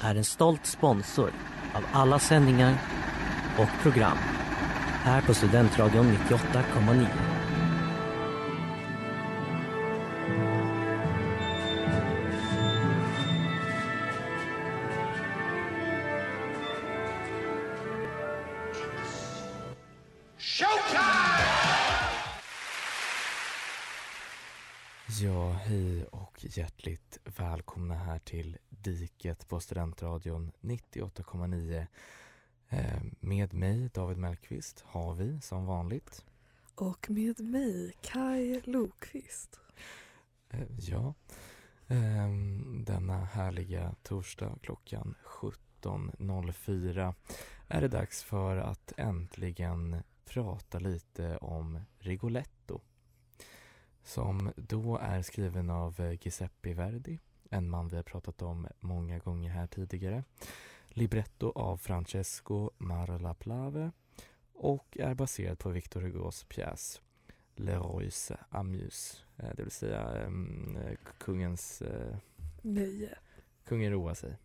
är en stolt sponsor av alla sändningar och program här på Studentradion 98,9. Ja, hej och hjärtligt välkomna här till Diket på Studentradion 98,9. Eh, med mig, David Mellqvist, har vi som vanligt. Och med mig, Kai Lokvist. Eh, ja, eh, denna härliga torsdag klockan 17.04 är det dags för att äntligen prata lite om Rigoletto som då är skriven av Giuseppe Verdi, en man vi har pratat om många gånger här tidigare. Libretto av Francesco Marlaplave och är baserad på Victor Hugos pjäs Leroys Amuse, eh, det vill säga um, kungens... Uh, Nöje. Kungen roar sig.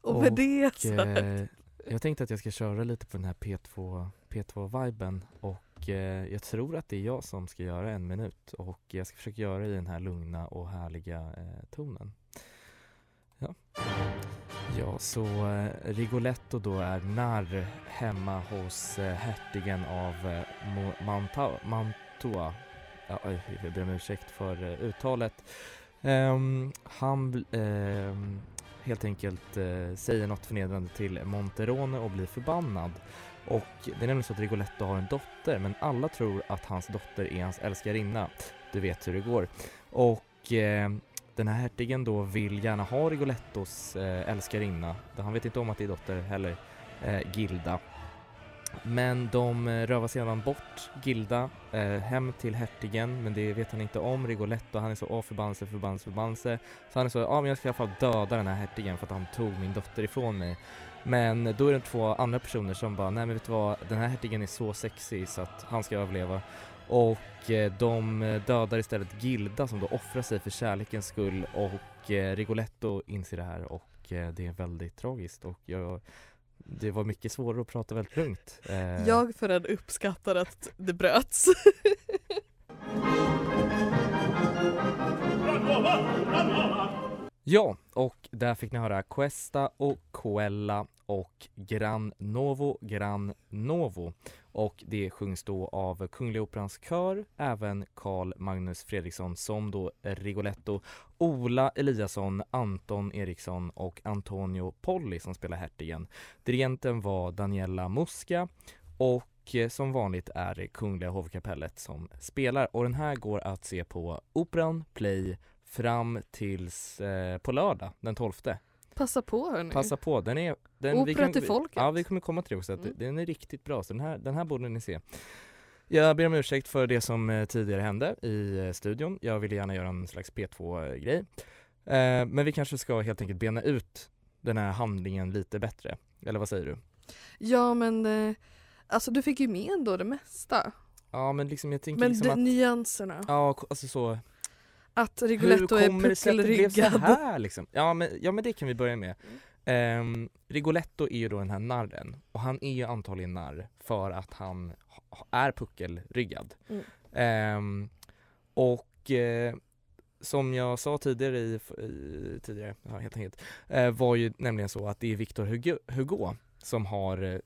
Och med det sagt. Eh, jag tänkte att jag ska köra lite på den här P2, P2-viben och Eh, jag tror att det är jag som ska göra en minut och jag ska försöka göra det i den här lugna och härliga eh, tonen. Ja. ja, så eh, Rigoletto då är narr hemma hos hertigen av Manta Mantua. Ja, jag ber om ursäkt för uttalet. Um, han um, helt enkelt eh, säger något förnedrande till Monterone och blir förbannad. Och det är nämligen så att Rigoletto har en dotter men alla tror att hans dotter är hans älskarinna. Du vet hur det går. Och eh, den här hertigen då vill gärna ha Rigolettos eh, älskarinna. Han vet inte om att det är dotter heller, eh, Gilda. Men de eh, rövar sedan bort Gilda eh, hem till hertigen men det vet han inte om. Rigoletto han är så åh förbannelse, förbannelse, förbannelse. Så han är så ja men jag ska i alla fall döda den här hertigen för att han tog min dotter ifrån mig. Men då är det två andra personer som bara, nej men vet du vad, den här hertigen är så sexig så att han ska överleva. Och eh, de eh, dödar istället Gilda som då offrar sig för kärlekens skull och eh, Rigoletto inser det här och eh, det är väldigt tragiskt och jag det var mycket svårare att prata väldigt lugnt. Jag för en uppskattar att det bröts. Ja, och där fick ni höra Questa och Coella och Gran Novo Gran Novo. Och det sjungs då av Kungliga Operans kör, även Carl Magnus Fredriksson som då Rigoletto, Ola Eliasson, Anton Eriksson och Antonio Polli som spelar hertigen. Dirigenten var Daniela Musca och eh, som vanligt är det Kungliga hovkapellet som spelar och den här går att se på Operan Play fram tills eh, på lördag den 12 Passa på hörni. Passa på, den är... Den, Opera kan, till folket. Ja, vi kommer komma till det också. Mm. Den är riktigt bra, så den här, den här borde ni se. Jag ber om ursäkt för det som eh, tidigare hände i eh, studion. Jag ville gärna göra en slags P2-grej. Eh, men vi kanske ska helt enkelt bena ut den här handlingen lite bättre. Eller vad säger du? Ja men eh, alltså du fick ju med ändå det mesta. Ja men liksom jag tänker Men liksom att... nyanserna. Ja, alltså så... Att Rigoletto är Hur puckelryggad. här liksom? Ja men, ja men det kan vi börja med. Ehm, Rigoletto är ju då den här narren och han är ju antagligen narr för att han ha- är puckelryggad. Mm. Ehm, och eh, som jag sa tidigare i, i tidigare, ja, helt enkelt, eh, var ju nämligen så att det är Victor Hugo, Hugo som har eh,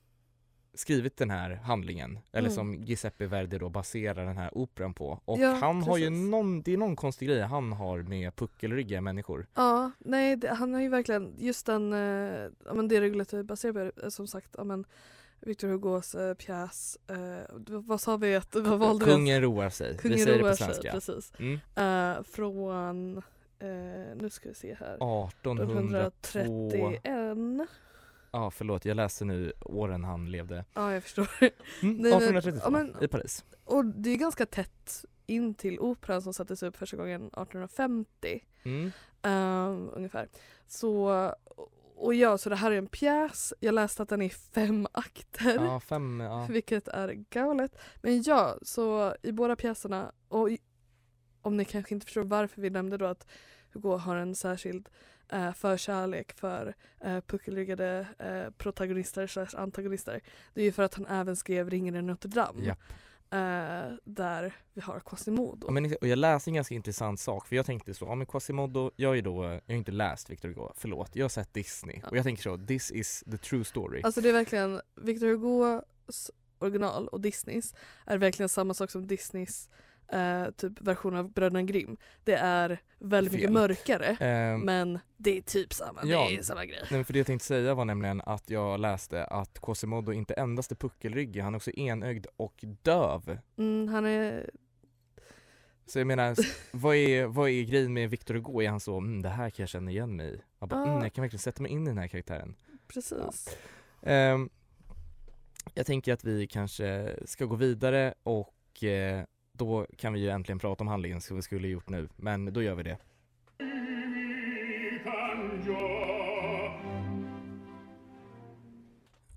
skrivit den här handlingen, eller Mm. som Giuseppe Verdi då baserar den här operan på. Och Ja, han har ju precis. någon, det är någon konstig grej han har med puckelryggiga människor. Ja, nej det, han har ju verkligen just den, eh, ja men det regulatet är baserat på, eh, som sagt, ja men Victor Hugos eh, pjäs, eh, vad- sa vi att, vad valde vi? Kungen roar sig, Kungen vi säger det på sig, svenska. precis. Mm. Eh, från, eh, nu ska vi se här, 1802, 1831. Ja förlåt jag läste nu åren han levde. Ja jag förstår. Mm, Nej, men- 1832 ja, men- i Paris. Och det är ganska tätt in till operan som sattes upp första gången 1850. Mm. Ehm, ungefär. Så, och ja, så det här är en pjäs. Jag läste att den är fem akter. Ja, fem, ja. Vilket är galet. Men ja, så i båda pjäserna och i, om ni kanske inte förstår varför vi nämnde då att Hugo har en särskild eh, förkärlek för eh, puckelryggade eh, protagonister slash antagonister. Det är ju för att han även skrev Ringen i Notre Dame. Japp. Eh, där vi har Quasimodo. Ja, men, och jag läste en ganska intressant sak för jag tänkte så, ja men Quasimodo, jag är då, jag har inte läst Victor Hugo, förlåt, jag har sett Disney Ja. och jag tänker så, this is the true story. Alltså det är verkligen Victor Hugos original och Disneys är verkligen samma sak som Disneys eh, typ version av Bröderna Grimm. Det är väldigt mycket Fel. mörkare Ehm, men det är typ samma, Ja. det är samma grej. Nej, men för det jag tänkte säga var nämligen att jag läste att Quasimodo inte endast är puckelryggig, han är också enögd och döv. Mm, han är, Så jag menar, vad är, vad är grejen med Victor Hugo? Är han så, mm, det här kan jag känna igen mig i? Jag, bara, Ja. mm, jag kan verkligen sätta mig in i den här karaktären. precis. Ehm, jag tänker att vi kanske ska gå vidare och eh, då kan vi ju äntligen prata om handlingen som vi skulle gjort nu, men då gör vi det.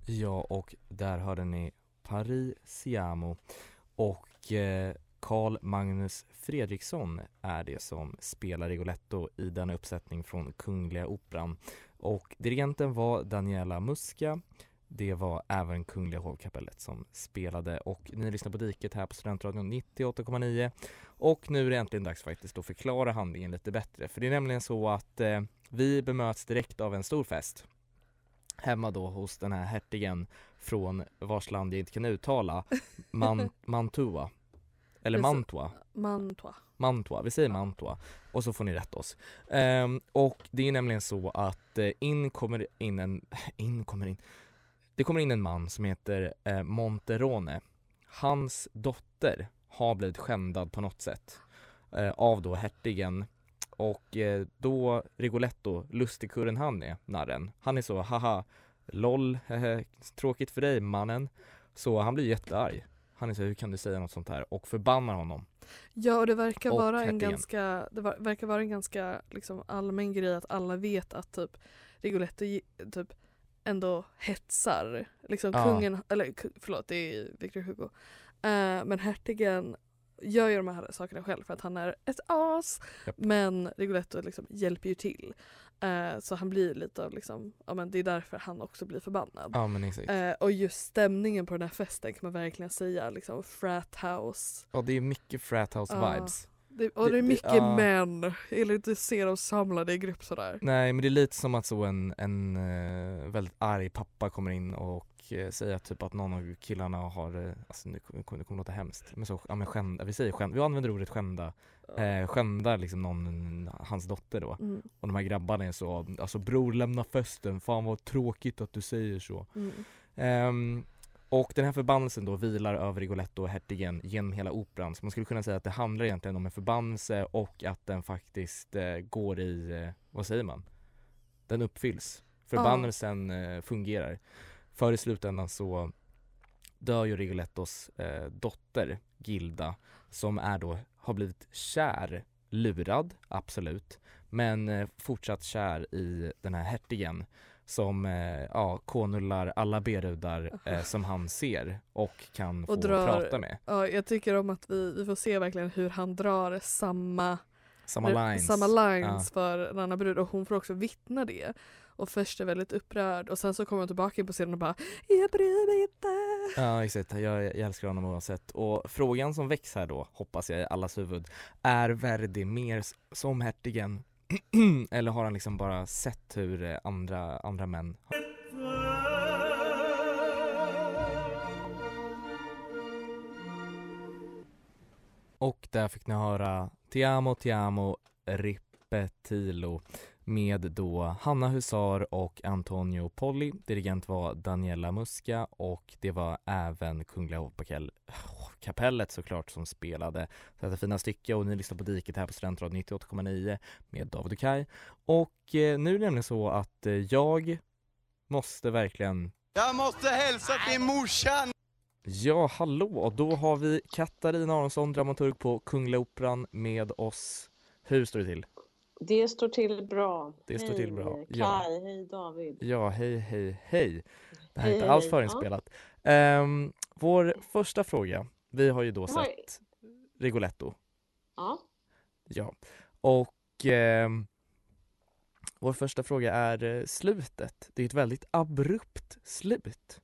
Ja, och där hörde ni Paris Siamo och eh, Carl Magnus Fredriksson är det som spelar Rigoletto i denna uppsättning från Kungliga Operan. Och dirigenten var Daniela Muska. Det var även Kungliga hovkapellet som spelade och ni lyssnar på Diket här på Studentradion 98,9 och nu är det äntligen dags faktiskt att förklara handlingen lite bättre för det är nämligen så att eh, vi bemöts direkt av en stor fest hemma då hos den här hertigen från vars land jag inte kan uttala Man, Mantua. Eller Mantua. Mantua. Mantua, vi säger Mantua. Och så får ni rätta oss. Ehm, och det är nämligen så att eh, in kommer in en, in kommer in, det kommer in en man som heter eh, Monterone. Hans dotter har blivit skändad på något sätt eh, av då hertigen och eh, då Rigoletto, lustigkurren han är, narren, han är så haha LOL, hehe, tråkigt för dig mannen. Så han blir jättearg. Han är så hur kan du säga något sånt här? Och förbannar honom. Ja och det verkar Och vara en hertigen. ganska, det var, verkar vara en ganska liksom, allmän grej att alla vet att typ Rigoletto typ ändå hetsar liksom Ja. kungen, eller förlåt det är Victor Hugo. Eh, men hertigen gör ju de här sakerna själv för att han är ett as. Japp. Men Rigoletto liksom hjälper ju till. Eh, så han blir lite av liksom, ja men det är därför han också blir förbannad. Ja. Eh, och just stämningen på den här festen kan man verkligen säga liksom frat house. Ja det är mycket frat house vibes. Det, och Det- det är det- mycket ja. män. Jag gillar inte att se dem samlade i grupp sådär. Nej men det är lite som att så en, en eh, väldigt arg pappa kommer in och eh, säger typ att någon av killarna har, eh, alltså nu kommer det kommer låta hemskt, men så, ja men skända, vi säger skända, vi använder ordet skända, eh, skändar liksom någon, hans dotter då. Mm, Och de här grabbarna är så, alltså bror lämna festen, fan vad tråkigt att du säger så. mm. Ehm, och den här förbannelsen då vilar över Rigoletto och hertigen genom hela operan. Så man skulle kunna säga att det handlar egentligen om en förbannelse och att den faktiskt eh, går i, eh, vad säger man? Den uppfylls. Förbannelsen eh, fungerar. För i slutändan så dör ju Rigolettos eh, dotter Gilda som är då, har blivit kär, lurad, absolut, men eh, fortsatt kär i den här hertigen som eh, ja, konullar alla berudar eh, som han ser och kan få Och drar- prata med. Ja, jag tycker om att vi, vi får se verkligen hur han drar samma Samma lines. samma lines för en annan brud och hon får också vittna det. Och först är väldigt upprörd och sen så kommer hon tillbaka in på scenen och bara Jag bryr mig inte. Ja exakt, jag, jag älskar honom oavsett. Och frågan som väcks här då, hoppas jag i allas huvud, är Verdi mer som hertigen Eller har han liksom bara sett hur eh, andra, andra män Och där fick ni höra Tiamo Tiamo Ripetilo med då Hanna Husar och Antonio Polli. Dirigent var Daniela Muska och det var även Kungliga Operakapell Operakapellet såklart som spelade detta fina stycke och ni lyssnar på Diket här på Studentradion 98,9 med David och Kai. Och eh, nu är det nämligen så att eh, jag måste verkligen Jag måste hälsa till morsan! Ja, hallå! Och då har vi Katarina Aronsson, dramaturg på Kungliga Operan med oss. Hur står det till? Det står till bra. Det står hej, till bra, Kai, ja. hej David. Ja, hej, hej, hej. Det här är Hej, inte alls förinspelat. Ehm, vår första fråga, vi har ju då har- sett Rigoletto. Ja. Ja, och ehm, vår första fråga är eh, slutet. Det är ett väldigt abrupt slut.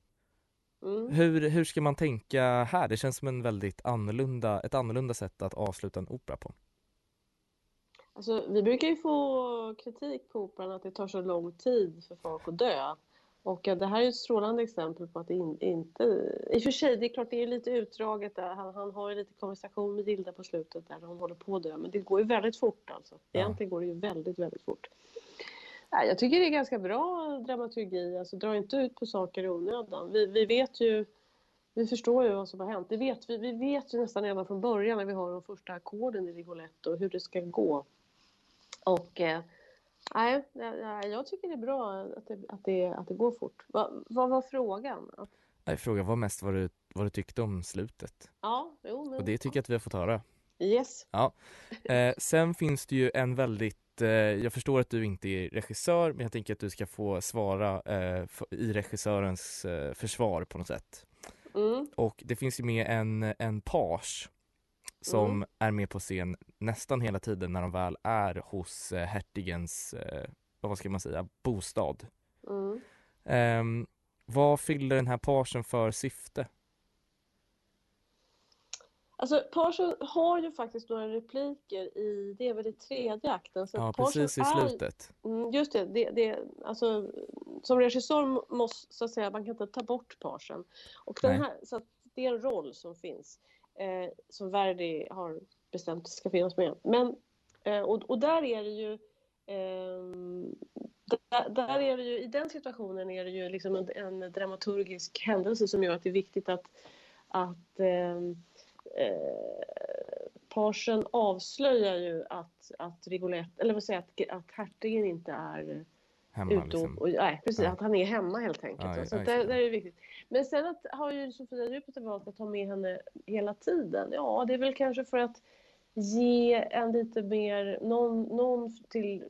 Mm. Hur, hur ska man tänka här? Det känns som en väldigt annorlunda, ett annorlunda sätt att avsluta en opera på. Alltså, vi brukar ju få kritik på Operan att det tar så lång tid för folk att dö. Och det här är ett strålande exempel på att det in, inte... I och för sig, det är klart det är lite utdraget där. Han, han har ju lite konversation med Gilda på slutet där hon håller på att dö. Men det går ju väldigt fort alltså. Ja. Egentligen går det ju väldigt, väldigt fort. Nej, jag tycker det är ganska bra dramaturgi. Alltså dra inte ut på saker i onödan. Vi, vi vet ju... Vi förstår ju vad som har hänt. Det vet vi, vi vet ju nästan redan från början när vi har de första ackorden i Rigoletto hur det ska gå. Och eh, nej, jag tycker det är bra att det, att det, att det går fort. Va, vad var frågan? Nej, frågan var mest vad du, vad du tyckte om slutet. ja, jo, men, Och det tycker jag att vi har fått höra. Yes. Eh, sen finns det ju en väldigt, eh, jag förstår att du inte är regissör, men jag tänker att du ska få svara eh, i regissörens eh, försvar på något sätt. Mm, Och det finns ju med en, en page som Mm. är med på scen nästan hela tiden när de väl är hos eh, hertigens, eh, vad ska man säga, bostad. mm. Ehm, vad fyller den här pagen för syfte? Alltså, Parsons har ju faktiskt några repliker i, det är väl i tredje akten. Så Ja, precis i är- slutet. Mm, just det, det, det alltså, som regissör måste, så att säga, man kan inte ta bort parsen. Och den Nej. här, så att det är en roll som finns, eh, som Verdi har bestämt ska finnas med. Men, eh, och, och där är det ju, ehm, där, där är det ju, i den situationen är det ju liksom en, en dramaturgisk händelse som gör att det är viktigt att, att ehm, eh, Parsen avslöjar ju att, att Rigolette, eller vad säger jag, att, att hertigen inte är Hemma ute liksom. och, och, nej, precis, Ja. att han är hemma helt enkelt. Ja, så ja, det. det är viktigt. Men sen att, har ju Sofia Djupet valt att ta med henne hela tiden. Ja, det är väl kanske för att ge en lite mer, någon, någon till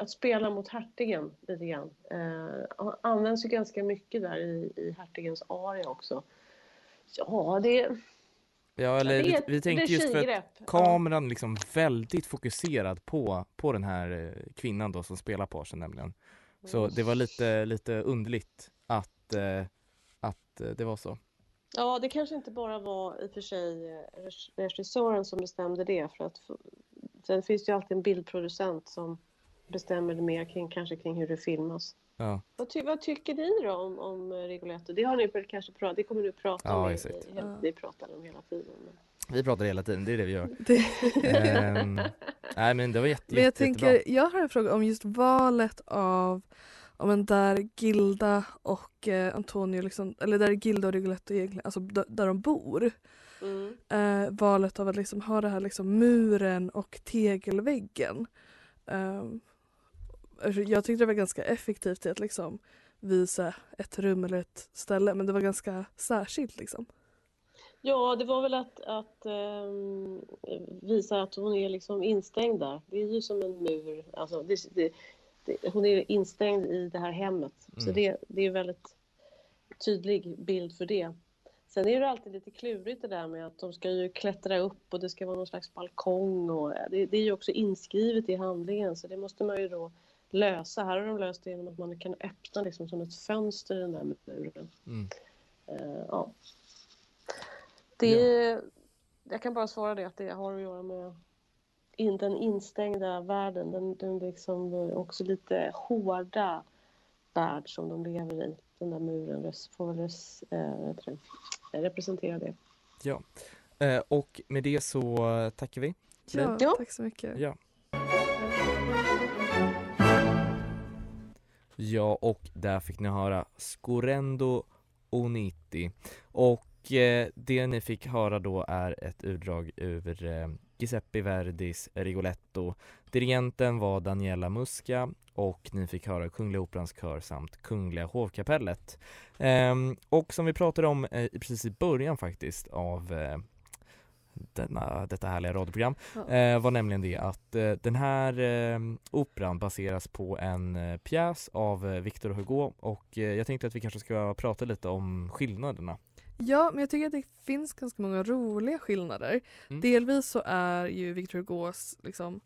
att spela mot hertigen lite grann. Eh, han används ju ganska mycket där i, i hertigens aria också. Ja, det, Ja, eller vi, vi tänkte just för att kameran liksom väldigt fokuserad på, på den här eh, kvinnan då som spelar pagen nämligen. Så det var lite, lite underligt att, eh, att eh, det var så. Ja, det kanske inte bara var i och för sig eh, reg- regissören som bestämde det. För att, sen finns det ju alltid en bildproducent som bestämmer det mer kring, kanske kring hur det filmas. Ja, Vad, ty, vad tycker ni då om, om eh, Rigoletto? Det har ni väl kanske pratat, det kommer att prata Ja, om. exakt. i- Ja. Vi pratar om hela tiden. Men... vi pratar hela tiden, det är det vi gör. Det, Ehm, nej men det var jätte, men jag jätte, jättebra. tänker, jag har en fråga om just valet av om en där Gilda och eh, Antonio, liksom, eller där Gilda och Rigoletto egentligen, alltså där de bor. Mm. Eh, valet av att liksom ha det här liksom muren och tegelväggen. Eh, jag tyckte det var ganska effektivt i att liksom visa ett rum eller ett ställe men det var ganska särskilt liksom. Ja, det var väl att, att ehm, visa att hon är liksom instängd där. Det är ju som en mur. Alltså, det, det, hon är instängd i det här hemmet. Så Mm. det, det är en väldigt tydlig bild för det. Sen är det alltid lite klurigt det där med att de ska ju klättra upp och det ska vara någon slags balkong. Och det, det är ju också inskrivet i handlingen så det måste man ju då lösa. Här har de löst det genom att man kan öppna liksom som ett fönster i den där muren. Mm. Eh, ja. Det, Jag kan bara svara det att det har att göra med in, den instängda världen. Den, den liksom också lite hårda värld som de lever i. Den där muren får väl det, representera det. Ja. Eh, och med det så tackar vi. Ja, Ja. tack så mycket. Ja. Ja, och där fick ni höra Scorendo Oniti. Och eh, det ni fick höra då är ett utdrag ur eh, Giuseppe Verdis Rigoletto. Dirigenten var Daniela Musca och ni fick höra Kungliga Operans kör samt Kungliga Hovkapellet. Ehm, och som vi pratade om eh, precis i början faktiskt av eh, denna, detta härliga radioprogram eh, var nämligen det att eh, den här eh, operan baseras på en eh, pjäs av eh, Victor Hugo och eh, jag tänkte att vi kanske ska prata lite om skillnaderna. Ja, men jag tycker att det finns ganska många roliga skillnader. Mm. Delvis så är ju Victor Hugos liksom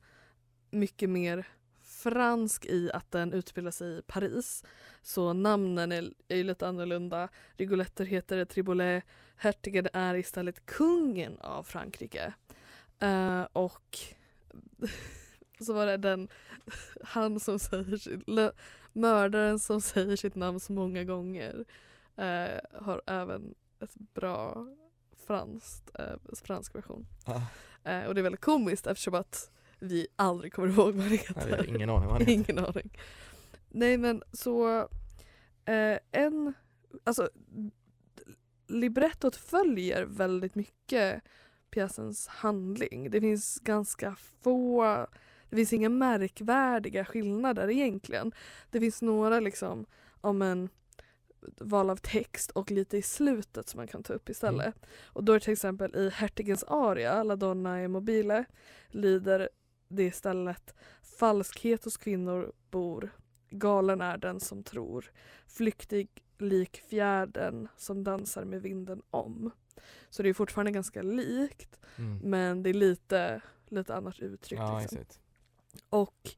mycket mer fransk i att den utspelar sig i Paris. Så namnen är, är lite annorlunda. Rigoletter heter Tribolet. Hertigen är istället kungen av Frankrike. Eh, och så var det den, han som säger sitt, mördaren som säger sitt namn så många gånger eh, har även ett bra franskt, eh, fransk version. Eh, och det är väldigt komiskt eftersom att vi aldrig kommer ihåg vad det heter. ingen aning vad han heter. Ingen aning. Nej men så eh, en, alltså librettot följer väldigt mycket pjäsens handling. Det finns ganska få, det finns inga märkvärdiga skillnader egentligen. Det finns några liksom om en val av text och lite i slutet som man kan ta upp istället. Och då är det till exempel i Hertigens aria, La donna e mobile, lyder det istället Falskhet hos kvinnor bor, galen är den som tror, flyktig lik fjärden som dansar med vinden om. Så det är fortfarande ganska likt Mm. men det är lite, lite annat uttryck. Ja, liksom. Och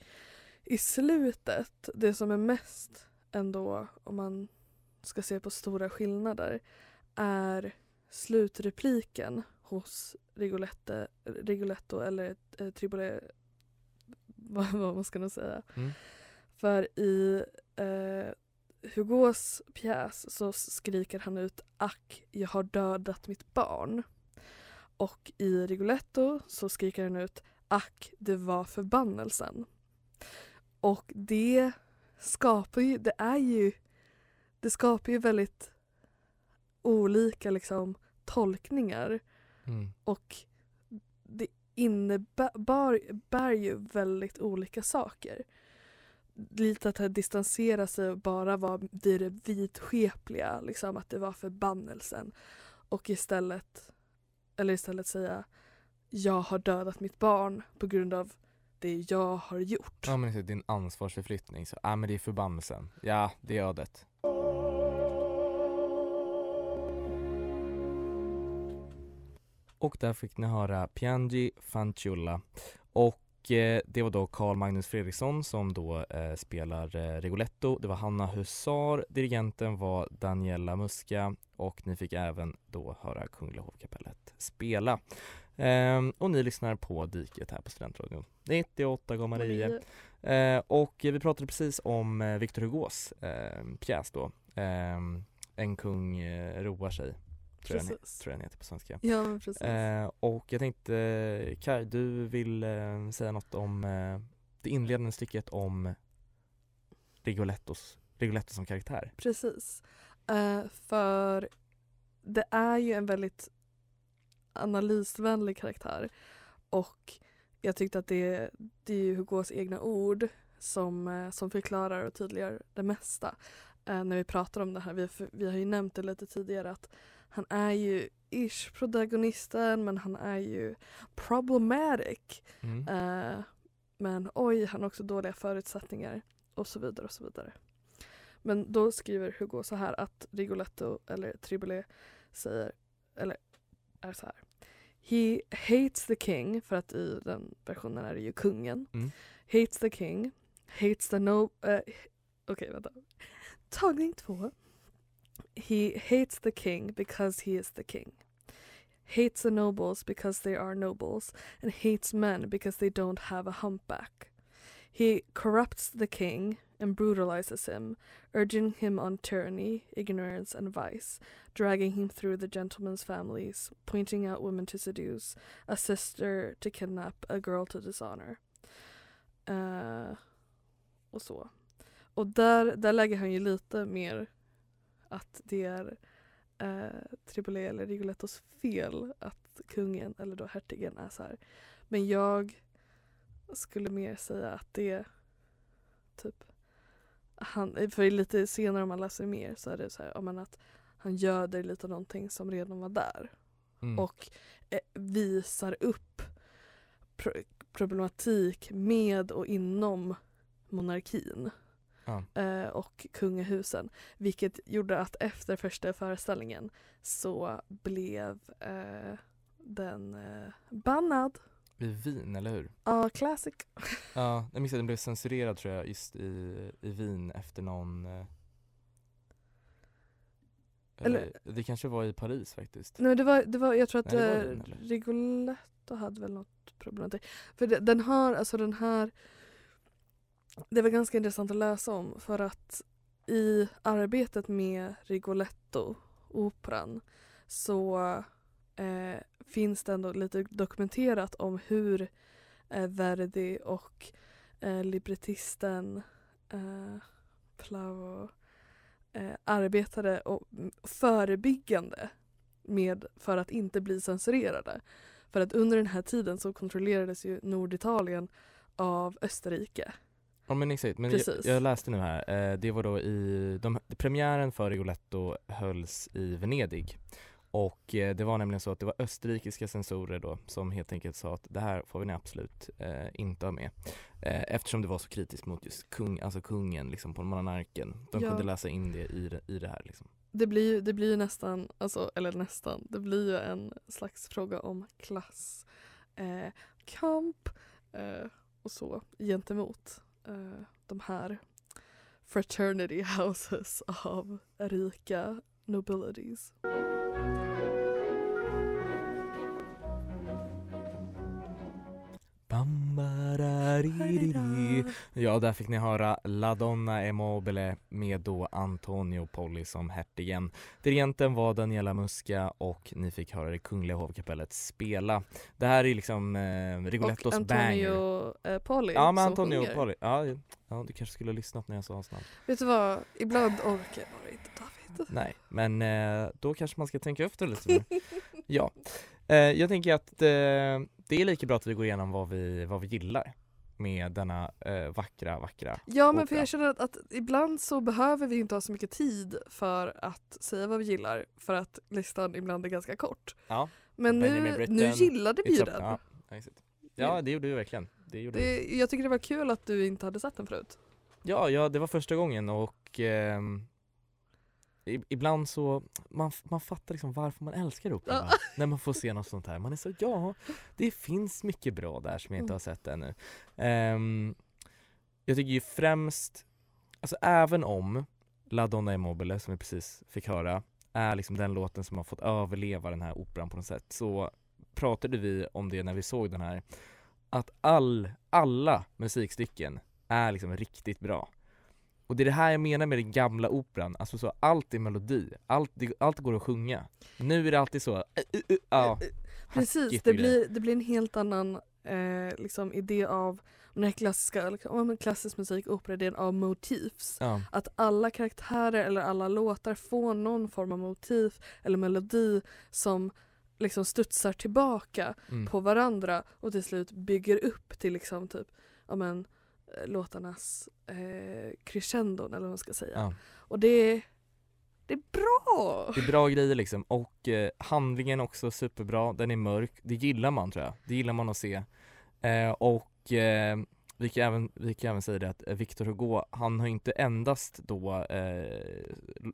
i slutet, det som är mest ändå om man ska se på stora skillnader är slutrepliken hos Rigolette, Rigoletto eller eh, Tribolet, vad, vad man ska nog säga. Mm. För i eh, Hugos pjäs så skriker han ut Ack, jag har dödat mitt barn. Och i Rigoletto så skriker han ut Ack, det var förbannelsen. Och det skapar ju, det är ju, det skapar ju väldigt olika liksom tolkningar Mm. och det innebär bär ju väldigt olika saker. Lite att distansera sig och bara vara det vidskepliga, liksom att det var förbannelsen. Och istället, eller istället säga jag har dödat mitt barn på grund av det jag har gjort. Ja men det är din ansvarsförflyttning, så ja men det är förbannelsen. Ja, det är ödet. Och där fick ni höra Piangi Fanciulla och eh, det var då Carl Magnus Fredriksson som då eh, spelar eh, Rigoletto. Det var Hanna Husar, dirigenten var Daniela Musca och ni fick även då höra Kungliga Hovkapellet spela. Ehm, och ni lyssnar på Diket här på Studentradion 98,9 Eh, och vi pratade precis om eh, Victor Hugos eh, pjäs då. Eh, en kung eh, roar sig, tror jag, tror jag den heter på svenska. Ja men precis. Eh, och jag tänkte, Kaj, du vill eh, säga något om eh, det inledande stycket om Rigolettos, Rigoletto som karaktär. Precis. Eh, för det är ju en väldigt analysvänlig karaktär och jag tyckte att det, det är ju Hugos egna ord som, eh, som förklarar och tydliggör det mesta. Eh, när vi pratar om det här, vi, vi har ju nämnt det lite tidigare att han är ju ish protagonisten men han är ju problematic. Mm. Eh, men oj, han har också dåliga förutsättningar och så vidare och så vidare. Men då skriver Hugo så här att Rigoletto eller Triboulet säger, eller är så här. He hates the king, för att i den versionen är det ju kungen. Mm. Hates the king, hates the no... eh, Okej, vänta. Tagning två. He hates the king because he is the king. Hates the nobles because they are nobles and hates men because they don't have a humpback. He corrupts the king and brutalizes him, urging him on tyranny, ignorance, and vice, dragging him through the gentlemen's families, pointing out women to seduce, a sister to kidnap, a girl to dishonor. Eh, och så. Och där, där lägger han ju lite mer att det är eh, Tripoli eller Rigolettos fel att kungen, eller då hertigen, är så här. Men jag skulle mer säga att det typ han, för lite senare om man läser mer så är det så här, ja, men att han göder lite någonting som redan var där Mm. och eh, visar upp pro problematik med och inom monarkin Ja. eh, och kungahusen. Vilket gjorde att efter första föreställningen så blev eh, den eh, bannad. I Wien, eller hur? Ja, classic. Ja, jag minns att den blev censurerad tror jag just i, i Wien efter någon eh, eller, det kanske var i Paris faktiskt. Nej, det var, det var, jag tror att Nej, eh? Rigoletto hade väl något problem. För det, den har, alltså den här det var ganska intressant att läsa om för att i arbetet med Rigoletto, operan, så eh, finns det ändå lite dokumenterat om hur eh, Verdi och eh, librettisten eh, Plavo eh, arbetade och, förebyggande med för att inte bli censurerade. För att under den här tiden så kontrollerades ju Norditalien av Österrike. Ja men exakt, men jag, jag läste nu här, eh, det var då i, de, premiären för Rigoletto hölls i Venedig och eh, det var nämligen så att det var österrikiska censorer då som helt enkelt sa att det här får vi absolut eh, inte ha med eh, eftersom det var så kritiskt mot just kung, alltså kungen liksom på monarken. De Ja. kunde läsa in det i, i det här liksom. Det blir ju det blir nästan, alltså, eller nästan, det blir ju en slags fråga om klass, kamp och så gentemot uh, de här fraternity houses av rika nobilities. Ja, där fick ni höra La Donna e Mobile med då Antonio Polli som hertigen. Dirigenten var Daniela Musca och ni fick höra det Kungliga hovkapellet spela. Det här är liksom eh, Och Rigolettos banger. Antonio eh, Poli Ja, men Antonio sjunger. Polli. Ja, ja, du kanske skulle ha lyssnat när jag sa hans namn. Vet du vad, ibland orkar bara inte David. Nej, men eh, då kanske man ska tänka efter lite. mer. ja, eh, jag tänker att eh, det är lika bra att vi går igenom vad vi, vad vi gillar med denna eh, vackra, vackra Ja men för opera. jag känner att, att ibland så behöver vi inte ha så mycket tid för att säga vad vi gillar för att listan ibland är ganska kort. Ja. Men nu, Britten, nu gillade vi ju den. Ja, ja, det gjorde du verkligen. Det gjorde. Det, jag tycker det var kul att du inte hade sett den förut. Ja, ja, det var första gången och i- ibland så, man, man fattar liksom varför man älskar opera när man får se något sånt här. Man är så, ja, det finns mycket bra där som jag inte Mm. har sett ännu. Ehm, jag tycker ju främst, alltså även om La Donna e Mobile som vi precis fick höra är liksom den låten som har fått överleva den här operan på något sätt så pratade vi om det när vi såg den här att all, alla musikstycken är liksom riktigt bra. Och det är det här jag menar med den gamla operan, alltså så allt är melodi, allt, allt går att sjunga. Nu är det alltid så, uh, uh, uh, ja, Precis, det blir, det blir en helt annan eh, liksom idé av den här klassiska, liksom, klassisk musik, opera-idén av motifs. Ja, Att alla karaktärer eller alla låtar får någon form av motiv eller melodi som liksom studsar tillbaka mm. på varandra och till slut bygger upp till liksom typ, ja men eh, låtarnas eh, crescendon eller vad man ska säga. ja. Och det, det är bra! Det är bra grejer liksom och eh, handlingen också superbra, den är mörk, det gillar man tror jag, det gillar man att se. Eh, och eh, vi kan, även, vi kan även säga det att eh, Victor Hugo, han har inte endast då eh,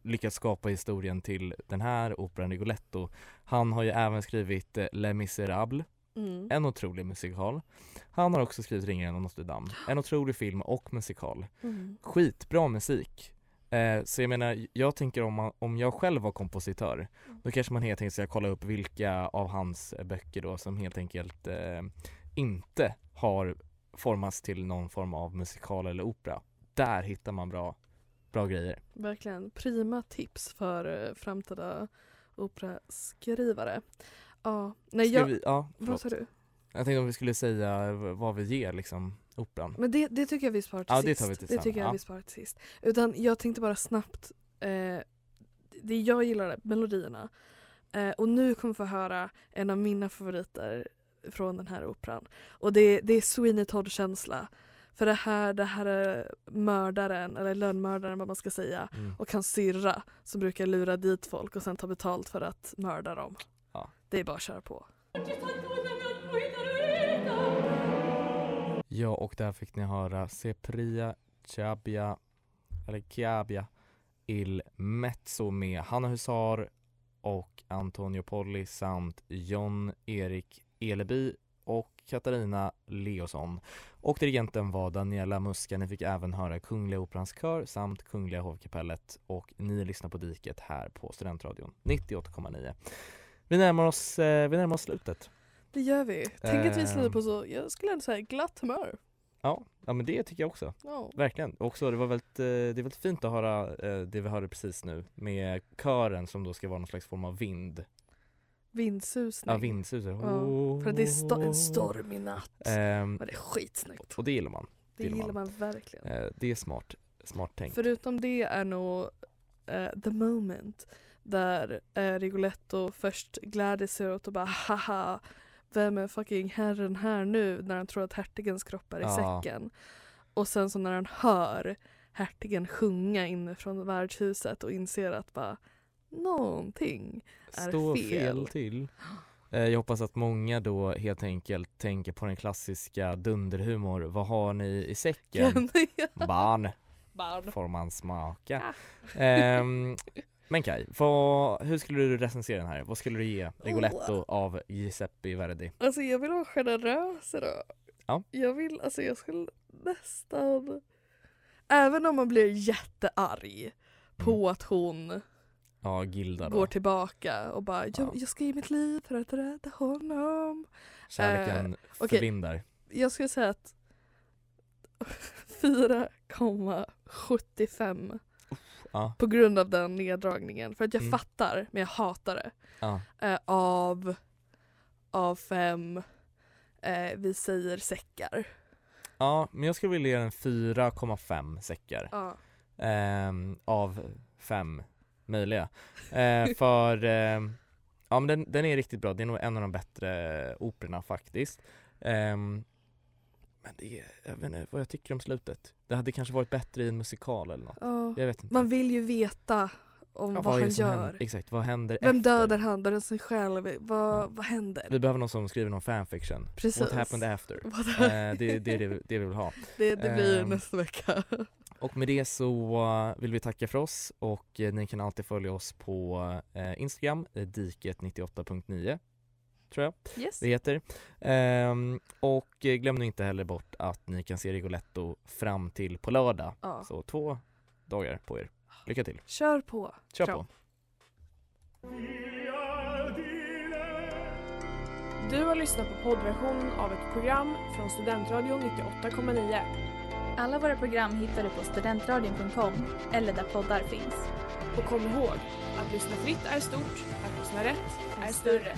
lyckats skapa historien till den här operan Rigoletto. Han har ju även skrivit eh, Les Misérables, Mm. en otrolig musikal. Han har också skrivit Ringaren av Notre Dame, en otrolig film och musikal Mm. skitbra musik. Eh, så jag menar, jag tänker om, man, om jag själv var kompositör, då kanske man helt enkelt ska kolla upp vilka av hans böcker då som helt enkelt eh, inte har formas till någon form av musikal eller opera. Där hittar man bra, bra grejer. Verkligen prima tips för eh, framtida operaskrivare. Ja, nej Ska jag, vi, ja, vad förlåt. sa du? Jag tänkte om vi skulle säga vad vi ger liksom operan. Men det, det tycker jag vi sparar till Ja, det sist. tar vi till det tycker jag ja. vi sparar till sist. Utan jag tänkte bara snabbt, eh, det jag gillar melodierna. Eh, och nu kommer vi få höra en av mina favoriter från den här operan. Och det, det är Sweeney Todd-känsla. För det här, det här är mördaren, eller lönnmördaren vad man ska säga, Mm. och hans syrra som brukar lura dit folk och sen ta betalt för att mörda dem. Det är bara att köra på. Ja, och där fick ni höra Sepria Chiabia, eller Chiabia Il Mezzo med Hanna Husar och Antonio Polli samt John Erik Eleby och Katarina Leosson. Och dirigenten var Daniela Muska. Ni fick även höra Kungliga Operans kör samt Kungliga Hovkapellet och ni lyssnar på Diket här på Studentradion 98,9. Vi närmar oss, eh, vi närmar oss slutet. Det gör vi. Tänk att vi slutar Ehm. på så, jag skulle ändå säga glatt humör. Ja, ja men det tycker jag också. Ja. Verkligen. Också, det var väldigt, eh, det är väldigt fint att höra eh, det vi hörde precis nu med kören som då ska vara någon slags form av vind. Vindsusning. Ja, vindsusar. Ja, för att det är sto- en stormig natt. Ehm, Men det är skitsnyggt. och det gillar man. Det gillar gillar man. man verkligen. Eh, det är smart, smart tänkt. Förutom det är nog eh, the moment där eh, Rigoletto först gläder sig åt och bara haha vem är fucking herren här nu när han tror att hertigens kropp är i Ja. säcken. Och sen så när han hör hertigen sjunga inne från värdshuset och inser att bara någonting är Stå fel. fel till. Eh, jag hoppas att många då helt enkelt tänker på den klassiska dunderhumor. Vad har ni i säcken? Barn. Barn. får man smaka. Ah. Men Kaj, vad, hur skulle du recensera den här? Vad skulle du ge Rigoletto av Giuseppe Verdi? Alltså jag vill vara generös idag. Ja. Jag vill, alltså jag skulle nästan Även om man blir jättearg på Mm. att hon Ja, Gilda då. går tillbaka och bara Ja. jag, jag ska ge mitt liv för att rädda honom. Kärleken Eh, förblindar. Jag skulle säga att 4,75 Ja, på grund av den neddragningen. För att jag Mm. fattar, men jag hatar det. ja. Eh, av, av fem, eh, vi säger säckar. ja, men jag skulle vilja ge den 4,5 säckar. Ja. Ehm, av fem möjliga. Eh, för ehm, ja, men den, den är riktigt bra. Det är nog en av de bättre operorna faktiskt. Ehm, men det är, jag vet inte vad jag tycker om slutet. Det hade kanske varit bättre i en musikal eller något. Ja. Jag vet inte. Man vill ju veta om Ja, vad det han gör. händer? Exakt, vad händer Vem efter? dödar han? Dödar sig själv? Vad, Ja. vad händer? Vi behöver någon som skriver någon fanfiction. Precis. What happened after? Vad- Eh, det, det är det, vi- det vi vill ha. det, det blir ehm, nästa vecka. Och med det så eh, vill vi tacka för oss och eh, ni kan alltid följa oss på eh, Instagram, eh, diket98.9 tror jag Yes. det heter. Ehm, och glöm nu inte heller bort att ni kan se Rigoletto fram till på lördag. Ja. Så två dagar på er. Lycka till. Kör på. Kör Kram. på. Du har lyssnat på poddversionen av ett program från Studentradion 98,9. Alla våra program hittar du på studentradion.com eller där poddar finns. Och kom ihåg, att lyssna fritt är stort, att lyssna rätt är större.